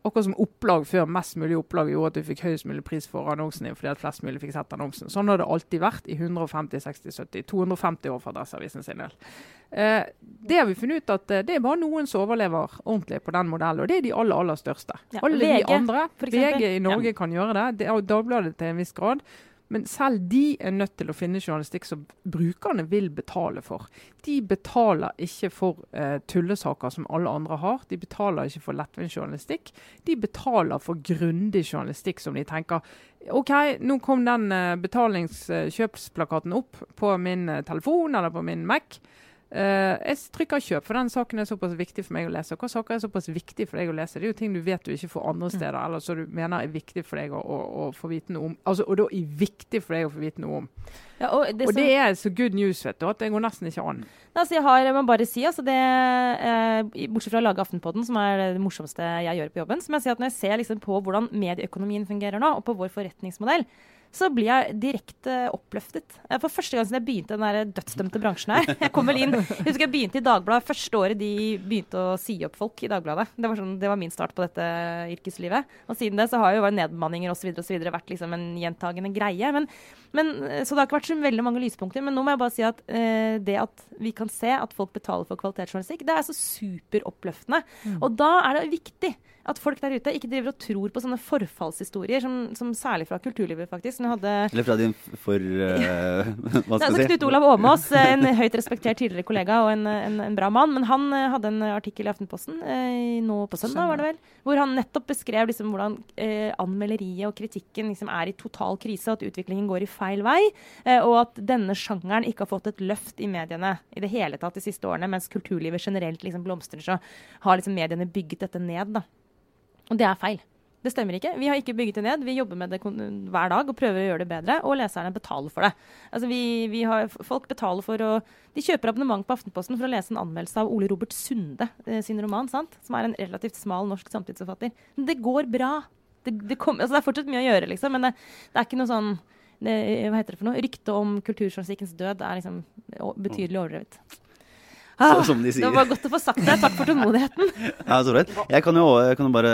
Speaker 1: Akkurat som opplag før mest mulig opplag gjorde at du fikk høyest mulig pris for annonsen din fordi at flest mulig fikk sett annonsen. Sånn har det alltid vært i 150, 60, 70, 250 år for Adresseavisen sin del. Eh, det har vi funnet ut at eh, det er bare noen som overlever ordentlig på den modellen, og det er de aller aller største. Ja, Alle VG, de andre, VG i Norge ja. kan gjøre det, det Dagbladet til en viss grad. Men selv de er nødt til å finne journalistikk som brukerne vil betale for. De betaler ikke for uh, tullesaker som alle andre har. De betaler ikke for lettvint journalistikk. De betaler for grundig journalistikk som de tenker OK, nå kom den uh, betalingskjøpsplakaten opp på min uh, telefon eller på min Mac. Uh, jeg trykker kjøp, for den saken er såpass viktig for meg å lese. Hva saker er såpass viktig for deg å lese? Det er jo ting du vet du ikke får andre mm. steder, eller som du mener er viktig for deg å, å, å, få vite noe om. Altså, og da er viktig for deg å få vite noe om. Ja, og, det, og det er så good news, vet du, at det går nesten ikke an.
Speaker 3: Altså, jeg har, må bare si, altså det, eh, Bortsett fra å lage Aftenpodden, som er det morsomste jeg gjør på jobben, så må jeg si at når jeg ser liksom på hvordan medieøkonomien fungerer nå, og på vår forretningsmodell, så blir jeg direkte oppløftet. For første gang siden jeg begynte den der dødsdømte bransjen her. Jeg kom vel inn, jeg husker jeg begynte i Dagbladet første året de begynte å si opp folk i Dagbladet. Det var, sånn, det var min start på dette yrkeslivet. Og siden det så har jo nedbemanninger osv. vært liksom en gjentagende greie. Men, men, så det har ikke vært så veldig mange lyspunkter. Men nå må jeg bare si at eh, det at vi kan se at folk betaler for kvalitetsjournalistikk, det er så superoppløftende. Mm. Og da er det viktig at folk der ute ikke driver og tror på sånne forfallshistorier, som, som særlig fra kulturlivet, faktisk.
Speaker 2: Hadde, Eller fra din for... Uh, hva skal
Speaker 3: jeg si? Knut Olav Åmås, eh, en høyt respektert tidligere kollega og en, en, en, bra mann. Men han uh, hadde en artikkel i Aftenposten uh, nå på søndag, var det vel, hvor han nettopp beskrev liksom, hvordan anmelderiet og kritikken liksom, er i total krise, og at utviklingen går i feil vei. og at denne sjangeren ikke har fått et løft i mediene i det hele tatt de siste årene, mens kulturlivet generelt liksom blomstrer, så har liksom mediene bygget dette ned. da. Og det er feil. Det stemmer ikke. Vi har ikke bygget det ned. Vi jobber med det hver dag og prøver å gjøre det bedre. Og leserne betaler for det. Altså vi, vi har, folk betaler for å De kjøper abonnement på Aftenposten for å lese en anmeldelse av Ole Robert Sunde eh, sin roman, sant? som er en relativt smal norsk samtidsforfatter. Men det går bra. Det, det, kom, altså det er fortsatt mye å gjøre, liksom. Men det, det er ikke noe sånn det, Hva heter det for noe? Ryktet om kulturjournalistikkens død er liksom betydelig overdrevet.
Speaker 2: Så, som de
Speaker 3: Det var godt å få sagt det. Takk for tålmodigheten.
Speaker 2: Ja, så ålreit. Jeg kan jo jeg kan jo bare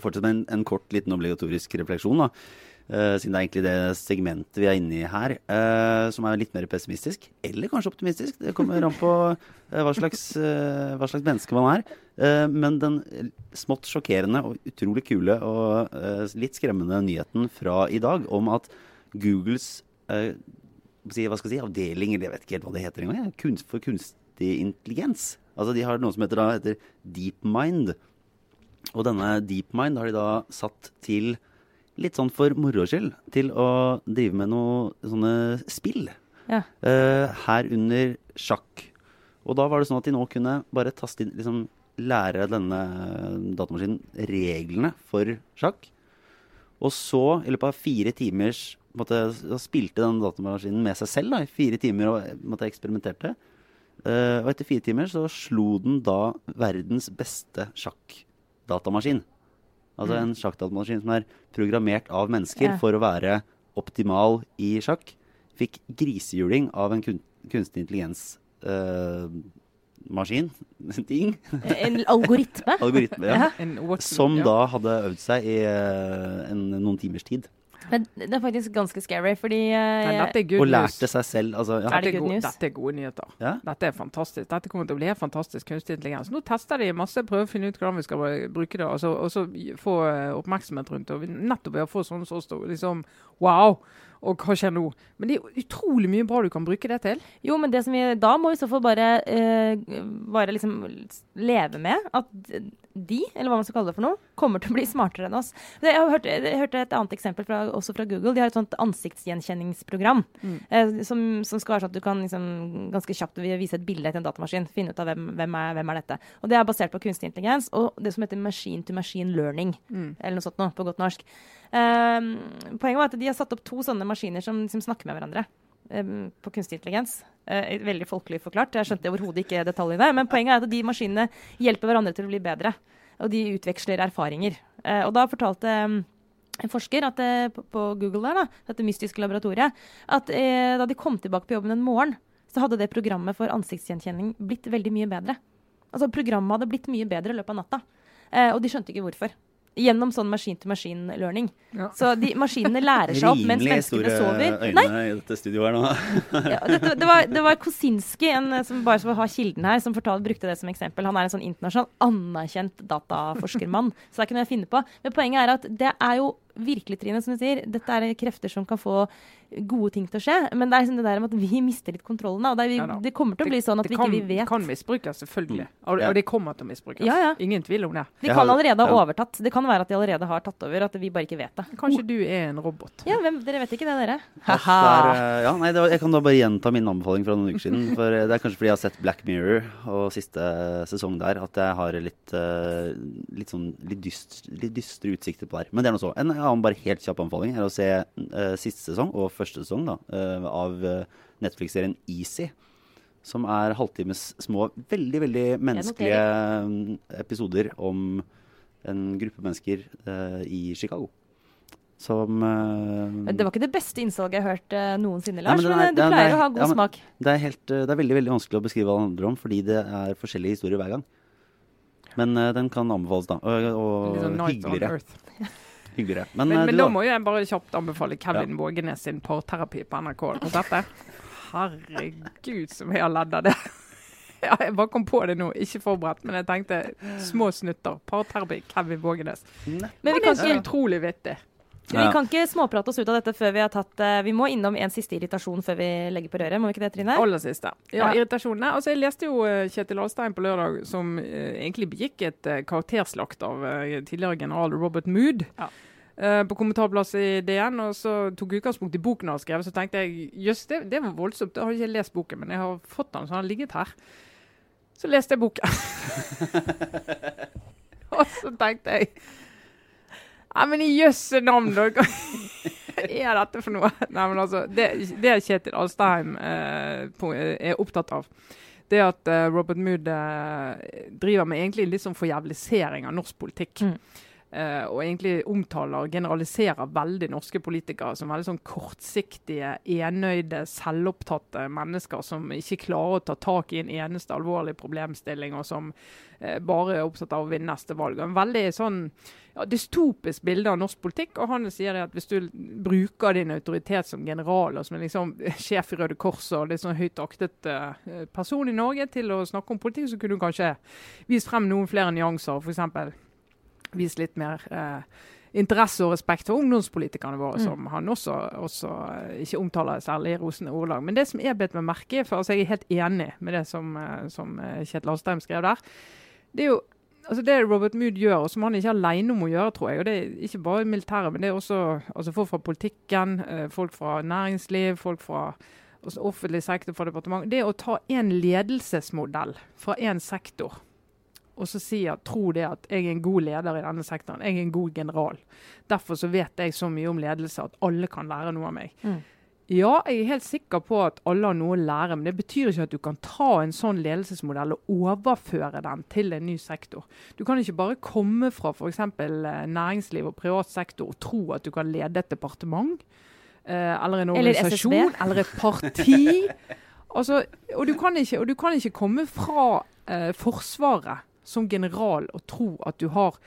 Speaker 2: fortsette med en, en kort, liten obligatorisk refleksjon. da. Uh, siden det er egentlig det segmentet vi er inne i her, uh, som er litt mer pessimistisk. Eller kanskje optimistisk. Det kommer an på uh, hva, slags, hva slags menneske man er. Men den smått sjokkerende og utrolig kule og litt skremmende nyheten fra i dag om at Googles hva skal jeg si, avdelinger, jeg vet ikke helt hva det heter engang, kunst, for kunstig intelligens. Altså De har noe som heter, da, heter DeepMind. Og denne DeepMind har de da satt til, litt sånn for moro skyld, til å drive med noe sånne spill.
Speaker 3: Ja.
Speaker 2: Eh, herunder sjakk. Og da var det sånn at de nå kunne bare taste inn liksom, Lære denne datamaskinen reglene for sjakk. Og så, i løpet av fire timers så spilte den datamaskinen med seg selv da, i fire timer og på måte, eksperimenterte. Eh, og etter fire timer så slo den da verdens beste sjakkdatamaskin. Altså en sjakkdatamaskin som er programmert av mennesker
Speaker 3: Ja.
Speaker 2: for å være optimal i sjakk. Fikk grisehjuling av en kun kunstig intelligens-maskin. ting.
Speaker 3: En algoritme.
Speaker 2: Algoritme, ja.
Speaker 1: En
Speaker 2: Som da hadde øvd seg i uh, en, noen timers tid.
Speaker 3: Men det er faktisk ganske scary, fordi eh,
Speaker 2: Og lærte seg selv altså, ja.
Speaker 3: Er det good news?
Speaker 1: dette er gode nyheter.
Speaker 2: Ja.
Speaker 1: Dette er fantastisk. Dette kommer til å bli helt fantastisk kunstig intelligens. Nå tester de masse, prøver å finne ut hvordan vi skal bruke det, og så, og så få eh, oppmerksomhet rundt det. Nettopp ved å få sånne som oss, liksom Wow! Og hva skjer nå? Men det er utrolig mye bra du kan bruke det til.
Speaker 3: Jo, men det som vi, da må vi i så fall bare, uh, bare liksom leve med at de, eller hva man skal kalle det for noe, kommer til å bli smartere enn oss. Jeg, har hørt, jeg hørte et annet eksempel fra, også fra Google. De har et sånt ansiktsgjenkjenningsprogram eh, som, som skal være sånn at du kan liksom, ganske kjapt vise et bilde til en datamaskin. Finne ut av hvem, hvem, er, hvem er dette. Og Det er basert på kunstig intelligens og det som heter machine to machine learning. Eller noe sånt noe, på godt norsk. Eh, poenget var at de har satt opp to sånne maskiner som som snakker med hverandre eh, på kunstig intelligens. Eh, veldig folkelig forklart. Jeg skjønte overhodet ikke detaljene. Men poenget er at de maskinene hjelper hverandre til å bli bedre. Og de utveksler erfaringer. Eh, og da fortalte eh, en forsker at, eh, på Google, der, da, dette mystiske laboratoriet, at eh, da de kom tilbake på jobben en morgen, så hadde det programmet for ansiktsgjenkjenning blitt veldig mye bedre. Altså Programmet hadde blitt mye bedre i løpet av natta. Eh, og de skjønte ikke hvorfor. Gjennom sånn maskin-to-maskin-learning.
Speaker 1: Ja.
Speaker 3: Så de maskinene lærer seg opp mens
Speaker 2: Rimelig
Speaker 3: menneskene
Speaker 2: store
Speaker 3: sover.
Speaker 2: øyne
Speaker 3: Nei,
Speaker 2: i dette studioet her nå.
Speaker 3: ja, det, det, var, det var Kosinski, en, som bare skal ha kilden her, som fortalte, brukte det som eksempel. Han er en sånn internasjonal anerkjent dataforskermann. så det er ikke noe jeg finner på. Men poenget er at det er jo virkelig, Trine, som du sier, dette er krefter som kan få gode ting til å skje. Men det er liksom det der med at vi mister litt kontrollen. da, Og det, er, vi,
Speaker 1: Ja
Speaker 3: det kommer til å bli sånn at
Speaker 1: det
Speaker 3: vi
Speaker 1: kan,
Speaker 3: ikke vi vet.
Speaker 1: kan misbrukes, selvfølgelig. Og,
Speaker 2: Ja.
Speaker 1: og det kommer til å misbrukes.
Speaker 3: Ja, ja.
Speaker 1: Ingen tvil om det.
Speaker 3: De kan allerede ha overtatt. Det kan være at de allerede har tatt over, at vi bare ikke vet det.
Speaker 1: Kanskje du er en robot.
Speaker 3: Ja, hvem, Dere vet ikke det, dere?
Speaker 2: Det er, eh, ja, nei, det var, jeg kan da bare gjenta min anbefaling fra noen uker siden. For eh, Det er kanskje fordi jeg har sett Black Mirror og siste sesong der, at jeg har litt, eh, litt, sånn, litt, dyst, litt dystre utsikter på der. Men det er noe så. En annen bare helt kjapp anbefaling er å se uh, siste sesong og første sesong da, eh, av eh, Netflix-serien Easy. Som er halvtimes små, veldig veldig menneskelige mm, episoder om en gruppe mennesker eh, i Chicago. Som
Speaker 3: Det var ikke det beste innsalget jeg har hørt noensinne, Lars.
Speaker 2: men
Speaker 3: men,
Speaker 2: er-
Speaker 3: men du pleier
Speaker 2: er-
Speaker 3: å ha god
Speaker 2: ja, men-
Speaker 3: smak.
Speaker 2: Det er, helt, det er veldig veldig vanskelig å beskrive hva det handler om, fordi det er forskjellige historier hver gang. Men den kan anbefales, da. Og, og
Speaker 1: sånn
Speaker 2: hyggeligere. Hyggeligere. Men,
Speaker 1: Men,
Speaker 2: eh,
Speaker 1: men da må jo jeg bare kjapt anbefale Kevin Vågenes sin parterapi på NRK. Har du sett det? Herregud, som jeg har ledd av det. Ja, jeg bare kom på det nå, ikke forberedt, men jeg tenkte små snutter. Parterapi, Kevin Vågenes.
Speaker 3: Men det
Speaker 1: er
Speaker 3: kanskje
Speaker 1: utrolig vittig.
Speaker 3: Vi kan ikke småprate oss ut av dette før vi har tatt eh, Vi må innom en siste irritasjon før vi legger på røret, må vi ikke det, Trine?
Speaker 1: Aller siste. Ja, irritasjonene. Altså, jeg leste jo eh, Kjetil Alstein på lørdag, som eh, egentlig begikk et karakterslakt av tidligere general Robert Mood.
Speaker 3: Ja.
Speaker 1: på kommentarplass i DN, og så tok utgangspunkt i boken han skrev. Så tenkte jeg jøss, det, det var voldsomt. Jeg har ikke lest boken, men jeg har fått den, så den har ligget her. Så leste jeg boken. og så tenkte jeg Ja, men i jøsse navn, da! Hva er dette for noe? Nei, men altså, Det, det Kjetil Alstheim eh, er opptatt av, det at eh, Robert Mood eh, driver med egentlig litt sånn forjævlisering av norsk politikk.
Speaker 3: Mm.
Speaker 1: Eh, og egentlig omtaler og generaliserer veldig norske politikere som veldig sånn kortsiktige, enøyde, selvopptatte mennesker som ikke klarer å ta tak i en eneste alvorlig problemstilling, og som eh, bare er opptatt av å vinne neste valg. En veldig sånn ja, dystopisk bilde av norsk politikk. og han sier at Hvis du bruker din autoritet som general og som liksom sjef i Røde Kors og litt sånn høyt aktet eh, person i Norge til å snakke om politikk, så kunne du kanskje vist frem noen flere nyanser. For eksempel, vist litt mer eh, interesse og respekt for ungdomspolitikerne våre,
Speaker 3: Mm.
Speaker 1: som han også, også eh, ikke omtaler særlig i rosende ordelag. Men det som jeg bet meg merke i, for altså jeg er helt enig med det som, eh, som eh, Kjetil Alstheim skrev der, det er jo altså det Robert Mood gjør, og som han ikke er alene om å gjøre, tror jeg, og det er ikke bare i militæret, men det er også altså folk fra politikken, folk fra næringsliv, folk fra altså offentlig sektor, fra departement, det er å ta en ledelsesmodell fra en sektor og så sier, tror tro det at jeg er en god leder i denne sektoren. Jeg er en god general. Derfor så vet jeg så mye om ledelse at alle kan lære noe av meg.
Speaker 3: Mm.
Speaker 1: Ja, jeg er helt sikker på at alle har noe å lære, men det betyr ikke at du kan ta en sånn ledelsesmodell og overføre den til en ny sektor. Du kan ikke bare komme fra f.eks. næringsliv og privat sektor og tro at du kan lede et departement. Eh, eller en organisasjon,
Speaker 3: eller,
Speaker 1: eller et parti. altså, og, du kan ikke, og du kan ikke komme fra eh, Forsvaret som general å tro at du har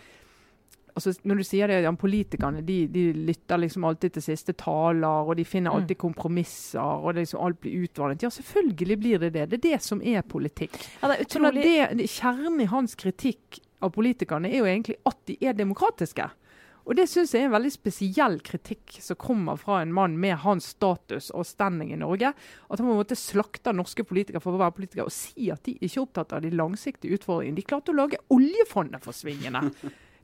Speaker 1: altså Når du sier det, ja, politikerne de, de lytter liksom alltid til siste taler, og de finner alltid kompromisser, og liksom alt blir utvannet. Ja, selvfølgelig blir det det. Det er det som er politikk.
Speaker 3: Ja, det er utrolig
Speaker 1: Kjernen i hans kritikk av politikerne er jo egentlig at de er demokratiske. Og det syns jeg er en veldig spesiell kritikk som kommer fra en mann med hans status og standing i Norge. At han på en måte slakter norske politikere for å være politikere og si at de ikke er opptatt av de langsiktige utfordringene. De klarte å lage oljefondet forsvingende.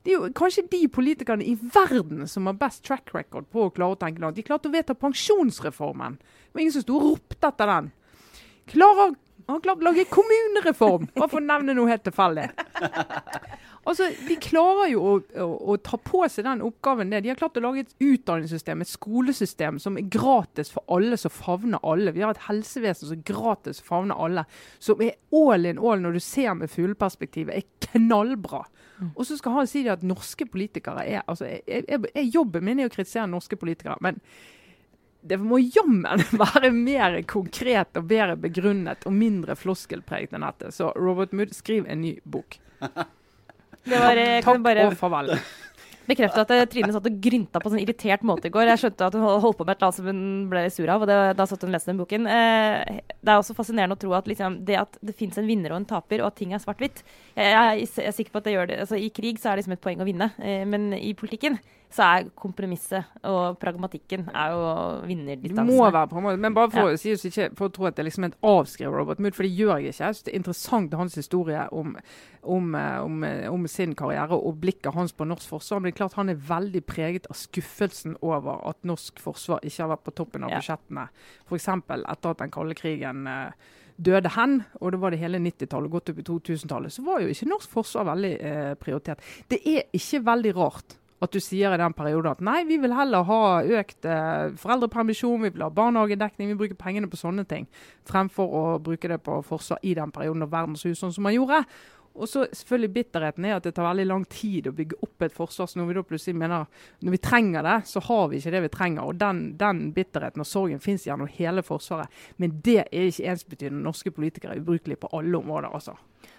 Speaker 1: Det er jo kanskje de politikerne i verden som har best track record på å klare å tenke langt. De klarte å vedta pensjonsreformen. Det var ingen som sto og ropte etter den. Klarer, han har klart å lage kommunereform, bare for å nevne noe helt tilfeldig. Altså, De klarer jo å, å, å ta på seg den oppgaven. Det. De har klart å lage et utdanningssystem, et skolesystem som er gratis for alle, som favner alle. Vi har et helsevesen som er gratis favner alle. Som er all in all, når du ser med fugleperspektivet, er knallbra. Og så skal han si at norske politikere er altså, jeg, jeg, jeg, Jobben min er å kritisere norske politikere. men det må jammen være mer konkret og bedre begrunnet og mindre floskelpreget enn dette. Så Robert Mood, skriv en ny bok.
Speaker 3: Det var, jeg
Speaker 1: Takk
Speaker 3: bare
Speaker 1: og farvel.
Speaker 3: bekrefte at eh, Trine satt og grynta på sånn irritert måte i går. Jeg skjønte at hun holdt på med et eller annet som hun ble sur av, og det, da satt hun og leste den boken. Eh, det er også fascinerende å tro at liksom, det at det fins en vinner og en taper, og at ting er svart-hvitt jeg, jeg, jeg er sikker på at det gjør det. Altså, I krig så er det liksom et poeng å vinne, eh, men i politikken så er kompromisset og pragmatikken er jo vinnerdistansen.
Speaker 1: må være på en måte, Men bare for,
Speaker 3: Ja.
Speaker 1: å si ikke, for å tro at det er liksom et avskrevet Robert Mood, for det gjør jeg ikke. Jeg synes Det er interessant hans historie om, om, eh, om, eh, om sin karriere og blikket hans på norsk forsvar. Men det er klart han er veldig preget av skuffelsen over at norsk forsvar ikke har vært på toppen av
Speaker 3: Ja.
Speaker 1: budsjettene. F.eks. etter at den kalde krigen eh, døde hen, og det var det hele 90-tallet, gått opp i 2000-tallet, så var jo ikke norsk forsvar veldig eh, prioritert. Det er ikke veldig rart at du sier i den perioden at nei, vi vil heller ha økt eh, foreldrepermisjon, vi vil ha barnehagedekning, vi bruker pengene på sånne ting, fremfor å bruke det på forsvar i den perioden av verdenshus, så sånn som man gjorde. Og så selvfølgelig Bitterheten er at det tar veldig lang tid å bygge opp et forsvar. Så når vi da plutselig mener når vi trenger det, så har vi ikke det vi trenger. Og Den, den bitterheten og sorgen fins gjennom hele Forsvaret. Men det er ikke ensbetydende. Norske politikere er ubrukelige på alle områder. altså.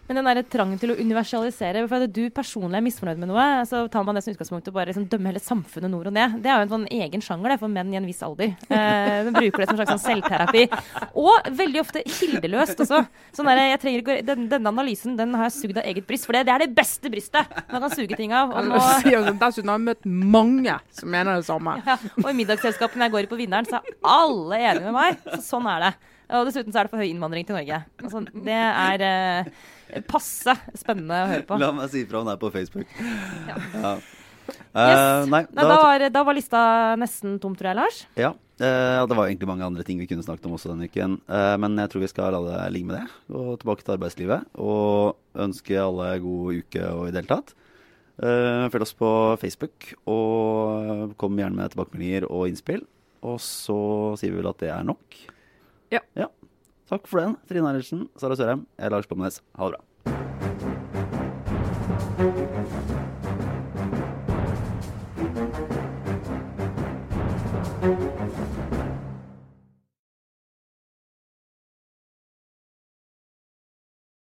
Speaker 3: Men den der trangen til å universalisere For at du personlig er misfornøyd med noe, så tar man det som utgangspunkt og bare liksom dømme hele samfunnet nord og ned. Det er jo en sånn egen sjanger det, for menn i en viss alder. Eh, de bruker det som en slags sånn selvterapi. Og veldig ofte kildeløst også. Sånn der, jeg trenger ikke, den, denne analysen den har jeg sugd av eget bryst, for det, det er det beste brystet man kan suge ting av. Og, nå,
Speaker 1: Dessuten har jeg møtt mange som mener det samme.
Speaker 3: ja, og i middagsselskapene jeg går i på Vinneren, så er alle enige med meg. Så sånn er det. Og dessuten så er det for høy innvandring til Norge. Altså, det er eh, passe spennende å høre på.
Speaker 2: La meg si fra om det er på Facebook.
Speaker 3: Ja.
Speaker 2: Ja. Uh,
Speaker 3: Yes.
Speaker 2: nei,
Speaker 3: da, da, var, da var lista nesten tom, tror jeg, Lars.
Speaker 2: Ja. eh, det var egentlig mange andre ting vi kunne snakket om også denne uken. Uh, men jeg tror vi skal la det ligge med det. Gå tilbake til arbeidslivet. Og ønske alle god uke og i det hele tatt. Følg oss på Facebook, og kom gjerne med tilbakemeldinger og innspill. Og så sier vi vel at det er nok.
Speaker 1: Ja.
Speaker 2: Takk for den. Trine Eilertsen, Sara Sørheim, jeg er Lars Klomnes. Ha det bra.